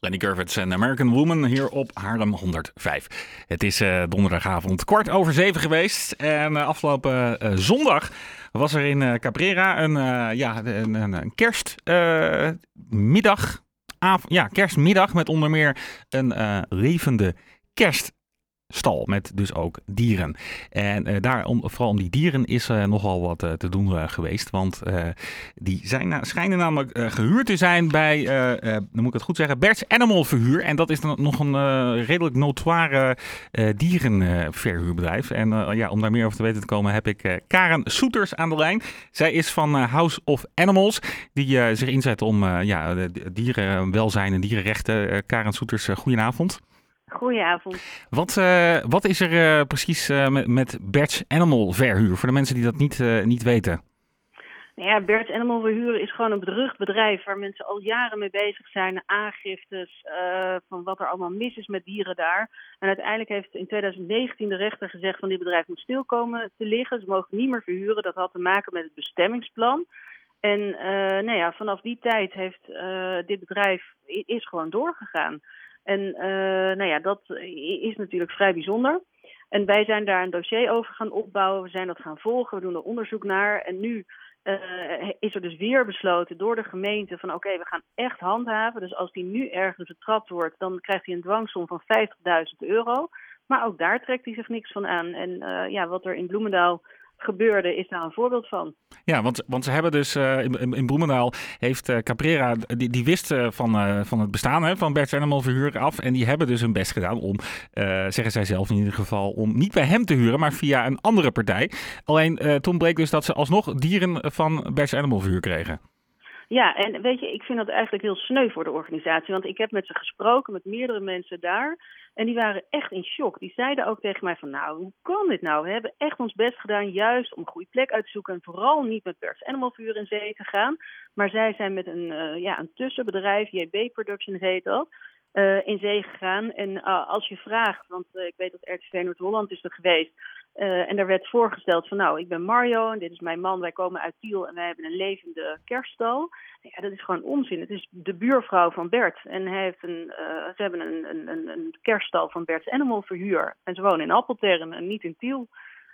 Lenny Kravitz en American Woman hier op Haarlem 105. Het is uh, donderdagavond kwart over zeven geweest. En uh, afgelopen uh, zondag was er in Cabrera een, ja, een, een kerstmiddag. ja, kerstmiddag met onder meer een levende kerst stal met dus ook dieren. En uh, daar, om, vooral om die dieren is uh, nogal wat uh, te doen geweest. Want die zijn, schijnen namelijk gehuurd te zijn bij, dan moet ik het goed zeggen, Bert's Animal Verhuur. En dat is dan nog een redelijk notoire dierenverhuurbedrijf. En ja, om daar meer over te weten te komen heb ik Karen Soeters aan de lijn. Zij is van House of Animals, die zich inzet om ja, dierenwelzijn en dierenrechten. Karen Soeters, goedenavond. Goedenavond. Wat, uh, wat is er uh, precies uh, met, met Bert's Animal Verhuur, voor de mensen die dat niet, niet weten? Nou ja, Bert's Animal Verhuur is gewoon een berucht bedrijf waar mensen al jaren mee bezig zijn. Aangiftes van wat er allemaal mis is met dieren daar. En uiteindelijk heeft in 2019 de rechter gezegd van dit bedrijf moet stilkomen te liggen. Ze mogen niet meer verhuren. Dat had te maken met het bestemmingsplan. En nou ja, vanaf die tijd heeft dit bedrijf is gewoon doorgegaan. En uh, nou ja, dat is natuurlijk vrij bijzonder. En wij zijn daar een dossier over gaan opbouwen. We zijn dat gaan volgen. We doen er onderzoek naar. En nu uh, is er dus weer besloten door de gemeente van oké, we gaan echt handhaven. Dus als die nu ergens betrapt wordt, dan krijgt hij een dwangsom van 50.000 euro. Maar ook daar trekt hij zich niks van aan. En uh, ja, wat er in Bloemendaal gebeurde, is daar een voorbeeld van. Ja, want, want ze hebben dus uh, in, in Bloemendaal heeft uh, Caprera, die, die wist uh, van, van het bestaan hè, van Bert's Animal Verhuur af. En die hebben dus hun best gedaan om, zeggen zij zelf in ieder geval, om niet bij hem te huren, maar via een andere partij. Alleen toen bleek dus dat ze alsnog dieren van Bert's Animal Verhuur kregen. Ja, en weet je, ik vind dat eigenlijk heel sneu voor de organisatie. Want ik heb met ze gesproken, met meerdere mensen daar. En die waren echt in shock. Die zeiden ook tegen mij van, nou, hoe kan dit nou? We hebben echt ons best gedaan juist om een goede plek uit te zoeken. En vooral niet met Bert's Animal Vuur in zee te gaan. Maar zij zijn met een, uh, ja, een tussenbedrijf, JB Productions heet dat... Uh, in zee gegaan. En uh, als je vraagt, want ik weet dat RTV Noord-Holland is er geweest. En daar werd voorgesteld van nou, ik ben Mario en dit is mijn man. Wij komen uit Tiel en wij hebben een levende kerststal. Ja, dat is gewoon onzin. Het is de buurvrouw van Bert. En hij heeft een, ze hebben een, een, een kerststal van Bert's Animal Verhuur. En ze wonen in Appeltern en niet in Tiel.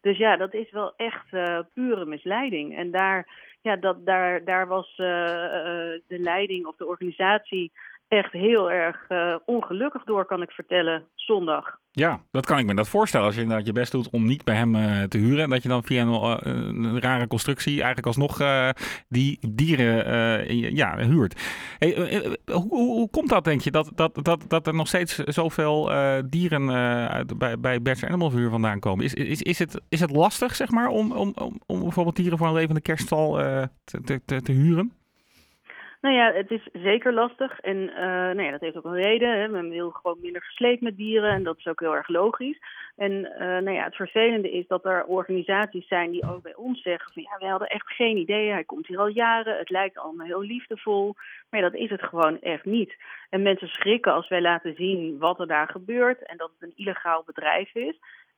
Dus ja, dat is wel echt pure misleiding. En daar, ja, dat, daar, daar was de leiding of de organisatie echt heel erg uh, ongelukkig door, kan ik vertellen, zondag. Ja, dat kan ik me dat voorstellen. Als je inderdaad je best doet om niet bij hem uh, te huren. En dat je dan via een, een rare constructie eigenlijk alsnog die dieren ja, huurt. Hey, hoe, hoe, komt dat, denk je, dat, dat, dat, dat er nog steeds zoveel dieren bij, bij Bert's Animal Vuur vandaan komen? Is, is, is, het, is het lastig, zeg maar, om, om, om, om bijvoorbeeld dieren voor een levende kerststal te, te, te huren? Nou ja, het is zeker lastig. En uh, nou ja, dat heeft ook een reden. Hè. Men wil gewoon minder gesleept met dieren. En dat is ook heel erg logisch. En uh, nou ja, het vervelende is dat er organisaties zijn die ook bij ons zeggen van ja, wij hadden echt geen idee. Hij komt hier al jaren. Het lijkt allemaal heel liefdevol. Maar ja, dat is het gewoon echt niet. En mensen schrikken als wij laten zien wat er daar gebeurt. En dat het een illegaal bedrijf is.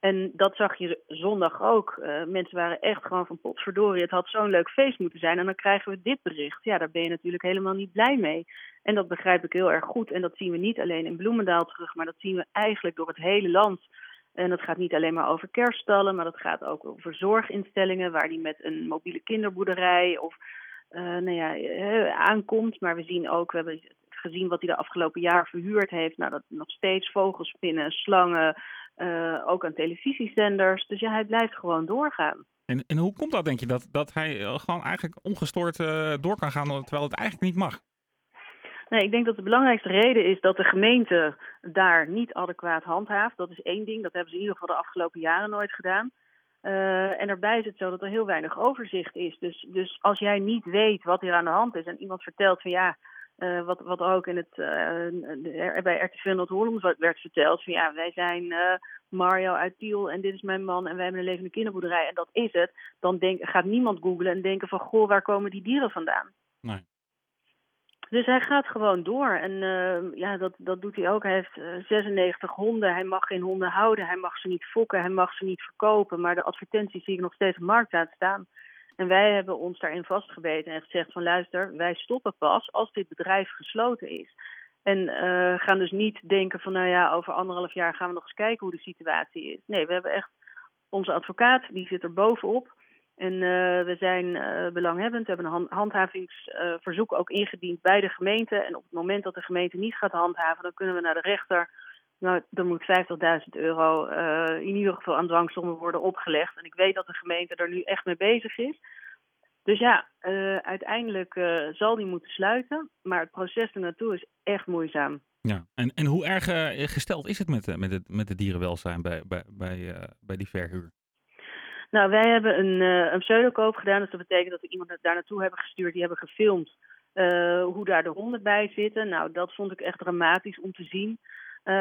En dat zag je zondag ook. Uh, mensen waren echt gewoon van potverdorie, het had zo'n leuk feest moeten zijn. En dan krijgen we dit bericht. Ja, daar ben je natuurlijk helemaal niet blij mee. En dat begrijp ik heel erg goed. En dat zien we niet alleen in Bloemendaal terug, maar dat zien we eigenlijk door het hele land. En dat gaat niet alleen maar over kerststallen, maar dat gaat ook over zorginstellingen waar die met een mobiele kinderboerderij of uh, nou ja, uh, aankomt. Maar we zien ook, we hebben gezien wat hij de afgelopen jaar verhuurd heeft. Nou, dat nog steeds vogelspinnen, slangen, uh, ook aan televisiezenders. Dus ja, hij blijft gewoon doorgaan. En, en hoe komt dat, denk je, dat, dat hij eh, gewoon eigenlijk ongestoord uh, door kan gaan, terwijl het eigenlijk niet mag? Nee, ik denk dat de belangrijkste reden is dat de gemeente daar niet adequaat handhaaft. Dat is één ding, dat hebben ze in ieder geval de afgelopen jaren nooit gedaan. Uh, en daarbij is het zo dat er heel weinig overzicht is. Dus, dus als jij niet weet wat hier aan de hand is en iemand vertelt van ja, uh, wat, wat ook in het, uh, bij RTV Noord-Holland werd verteld. Van ja, wij zijn uh, Mario uit Tiel en dit is mijn man en wij hebben een levende kinderboerderij en dat is het. Dan denk, gaat niemand googlen en denken van goh, waar komen die dieren vandaan? Nee. Dus hij gaat gewoon door. En ja, dat, dat doet hij ook. Hij heeft 96 honden. Hij mag geen honden houden. Hij mag ze niet fokken. Hij mag ze niet verkopen. Maar de advertenties zie ik nog steeds op marktplaats staan. En wij hebben ons daarin vastgebeten en gezegd van luister, wij stoppen pas als dit bedrijf gesloten is. En gaan dus niet denken van, nou ja, over anderhalf jaar gaan we nog eens kijken hoe de situatie is. Nee, we hebben echt onze advocaat, die zit er bovenop. En we zijn belanghebbend. We hebben een handhavingsverzoek ook ingediend bij de gemeente. En op het moment dat de gemeente niet gaat handhaven, dan kunnen we naar de rechter nou, er moet 50.000 euro uh, in ieder geval aan dwangsommen worden opgelegd. En ik weet dat de gemeente er nu echt mee bezig is. Dus ja, uh, uiteindelijk uh, zal die moeten sluiten. Maar het proces ernaartoe is echt moeizaam. Ja, en, en hoe erg gesteld is het met, met, het, met het dierenwelzijn bij, bij, bij, bij die verhuur? Nou, wij hebben een, een pseudokoop gedaan. Dus dat betekent dat we iemand daar naartoe hebben gestuurd. Die hebben gefilmd hoe daar de honden bij zitten. Nou, dat vond ik echt dramatisch om te zien. Uh,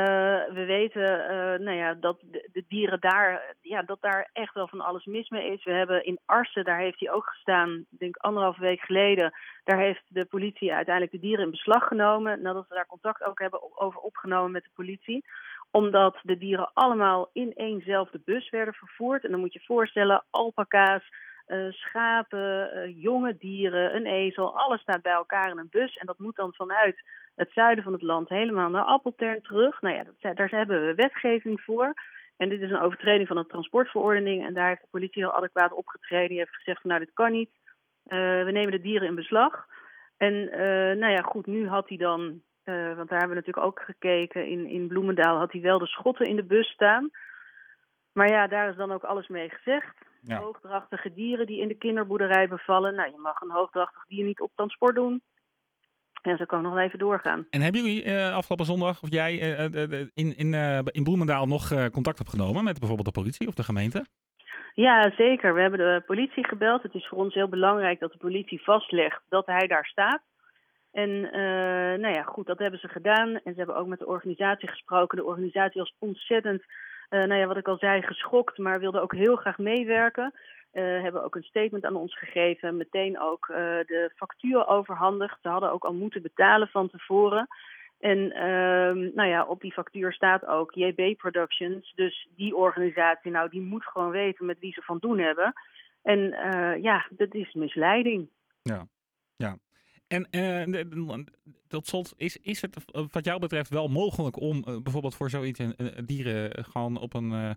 we weten uh, nou ja, dat de, dieren daar, ja, dat daar echt wel van alles mis mee is. We hebben in Arsen, daar heeft hij ook gestaan, denk anderhalve week geleden. Daar heeft de politie uiteindelijk de dieren in beslag genomen. Nadat we daar contact ook hebben over opgenomen met de politie. Omdat de dieren allemaal in éénzelfde bus werden vervoerd. En dan moet je voorstellen, alpaca's, uh, schapen, jonge dieren, een ezel. Alles staat bij elkaar in een bus. En dat moet dan vanuit het zuiden van het land helemaal naar Appeltern terug. Nou ja, dat, daar hebben we wetgeving voor. En dit is een overtreding van de transportverordening. En daar heeft de politie heel adequaat opgetreden. Die heeft gezegd van nou dit kan niet. Uh, we nemen de dieren in beslag. En uh, nou ja, goed, nu had hij dan, uh, want daar hebben we natuurlijk ook gekeken, in, in Bloemendaal had hij wel de schotten in de bus staan. Maar ja, daar is dan ook alles mee gezegd. Ja. Hoogdrachtige dieren die in de kinderboerderij bevallen. Nou, je mag een hoogdrachtig dier niet op transport doen. En zo kan ik nog even doorgaan. En hebben jullie uh, afgelopen zondag, of jij uh, uh, in, in, in Bloemendaal nog contact opgenomen met bijvoorbeeld de politie of de gemeente? Ja, zeker. We hebben de politie gebeld. Het is voor ons heel belangrijk dat de politie vastlegt dat hij daar staat. En nou ja, goed, dat hebben ze gedaan. En ze hebben ook met de organisatie gesproken. De organisatie was ontzettend, nou ja, wat ik al zei, geschokt, maar wilde ook heel graag meewerken. Uh, hebben ook een statement aan ons gegeven, meteen ook uh, de factuur overhandigd. Ze hadden ook al moeten betalen van tevoren. En uh, nou ja, op die factuur staat ook JB Productions. Dus die organisatie, nou, die moet gewoon weten met wie ze van doen hebben. En uh, ja, dat is misleiding. Ja, ja. En tot slot, is, is het wat jou betreft wel mogelijk om bijvoorbeeld voor zoiets dieren gewoon op een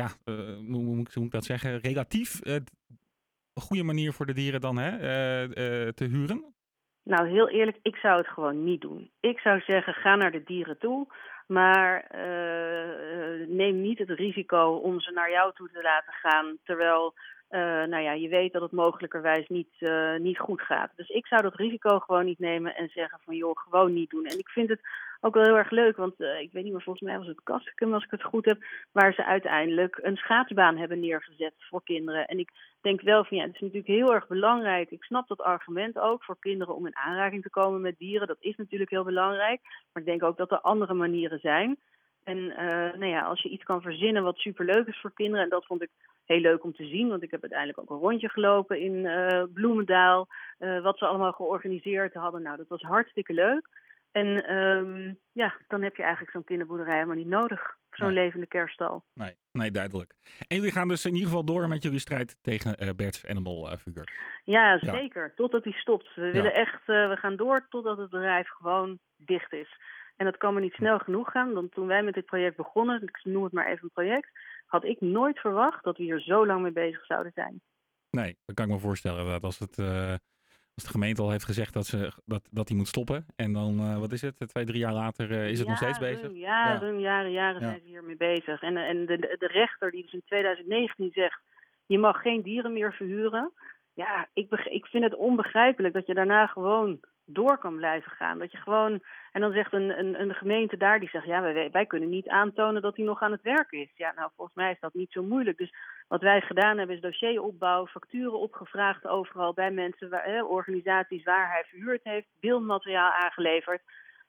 ja, uh, hoe, moet ik dat zeggen, relatief uh, goede manier voor de dieren dan hè, uh, te huren? Nou, heel eerlijk, ik zou het gewoon niet doen. Ik zou zeggen, ga naar de dieren toe, maar neem niet het risico om ze naar jou toe te laten gaan, terwijl uh, nou ja, je weet dat het mogelijkerwijs niet, uh, niet goed gaat. Dus ik zou dat risico gewoon niet nemen en zeggen van joh, gewoon niet doen. En ik vind het ook wel heel erg leuk, want uh, ik weet niet meer, volgens mij was het Kastikum als ik het goed heb, waar ze uiteindelijk een schaatsbaan hebben neergezet voor kinderen. En ik denk wel van ja, het is natuurlijk heel erg belangrijk. Ik snap dat argument ook voor kinderen om in aanraking te komen met dieren. Dat is natuurlijk heel belangrijk. Maar ik denk ook dat er andere manieren zijn. En nou ja, als je iets kan verzinnen wat superleuk is voor kinderen, en dat vond ik heel leuk om te zien, want ik heb uiteindelijk ook een rondje gelopen in uh, Bloemendaal, uh, wat ze allemaal georganiseerd hadden. Nou, dat was hartstikke leuk. En um, ja, dan heb je eigenlijk zo'n kinderboerderij helemaal niet nodig. Zo'n nee. levende kerststal. Nee, nee, duidelijk. En jullie gaan dus in ieder geval door met jullie strijd tegen uh, Bert's Animal Figure. Ja, zeker. Ja. Totdat die stopt. We willen echt, we gaan door totdat het bedrijf gewoon dicht is. En dat kan maar niet snel genoeg gaan. Want toen wij met dit project begonnen, ik noem het maar even een project, had ik nooit verwacht dat we hier zo lang mee bezig zouden zijn. Nee, dat kan ik me voorstellen. Dat als, het, uh, als de gemeente al heeft gezegd dat, ze, dat, dat die moet stoppen. En dan, uh, wat is het, twee, drie jaar later uh, is het ja, nog steeds bezig? Jaren, ja. jaren, jaren zijn ze hiermee bezig. En, en de, de rechter die dus in 2019 zegt, je mag geen dieren meer verhuren. Ja, ik, ik vind het onbegrijpelijk dat je daarna gewoon door kan blijven gaan. Dat je gewoon, en dan zegt een, een, een gemeente daar, die zegt, ja, wij, wij kunnen niet aantonen dat hij nog aan het werk is. Ja, nou, volgens mij is dat niet zo moeilijk. Dus wat wij gedaan hebben, is dossieropbouw, facturen opgevraagd overal bij mensen, waar, organisaties waar hij verhuurd heeft, beeldmateriaal aangeleverd.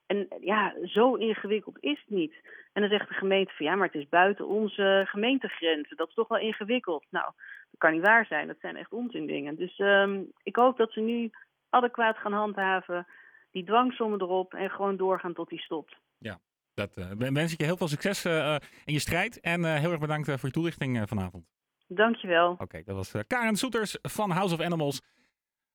En ja, zo ingewikkeld is het niet. En dan zegt de gemeente van ja, maar het is buiten onze gemeentegrenzen. Dat is toch wel ingewikkeld. Nou, dat kan niet waar zijn. Dat zijn echt onzin Dus um, ik hoop dat ze nu adequaat gaan handhaven. Die dwangsommen erop en gewoon doorgaan tot die stopt. Ja, dat uh, wens ik je heel veel succes uh, in je strijd. En uh, heel erg bedankt voor je toelichting vanavond. Dankjewel. Oké, okay, dat was Karen Soeters van House of Animals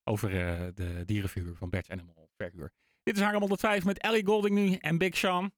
over de dierenverhuur van Bert Animal Verhuur. Dit Dit is Haarlem 105 met Ellie Golding nu en Big Sean.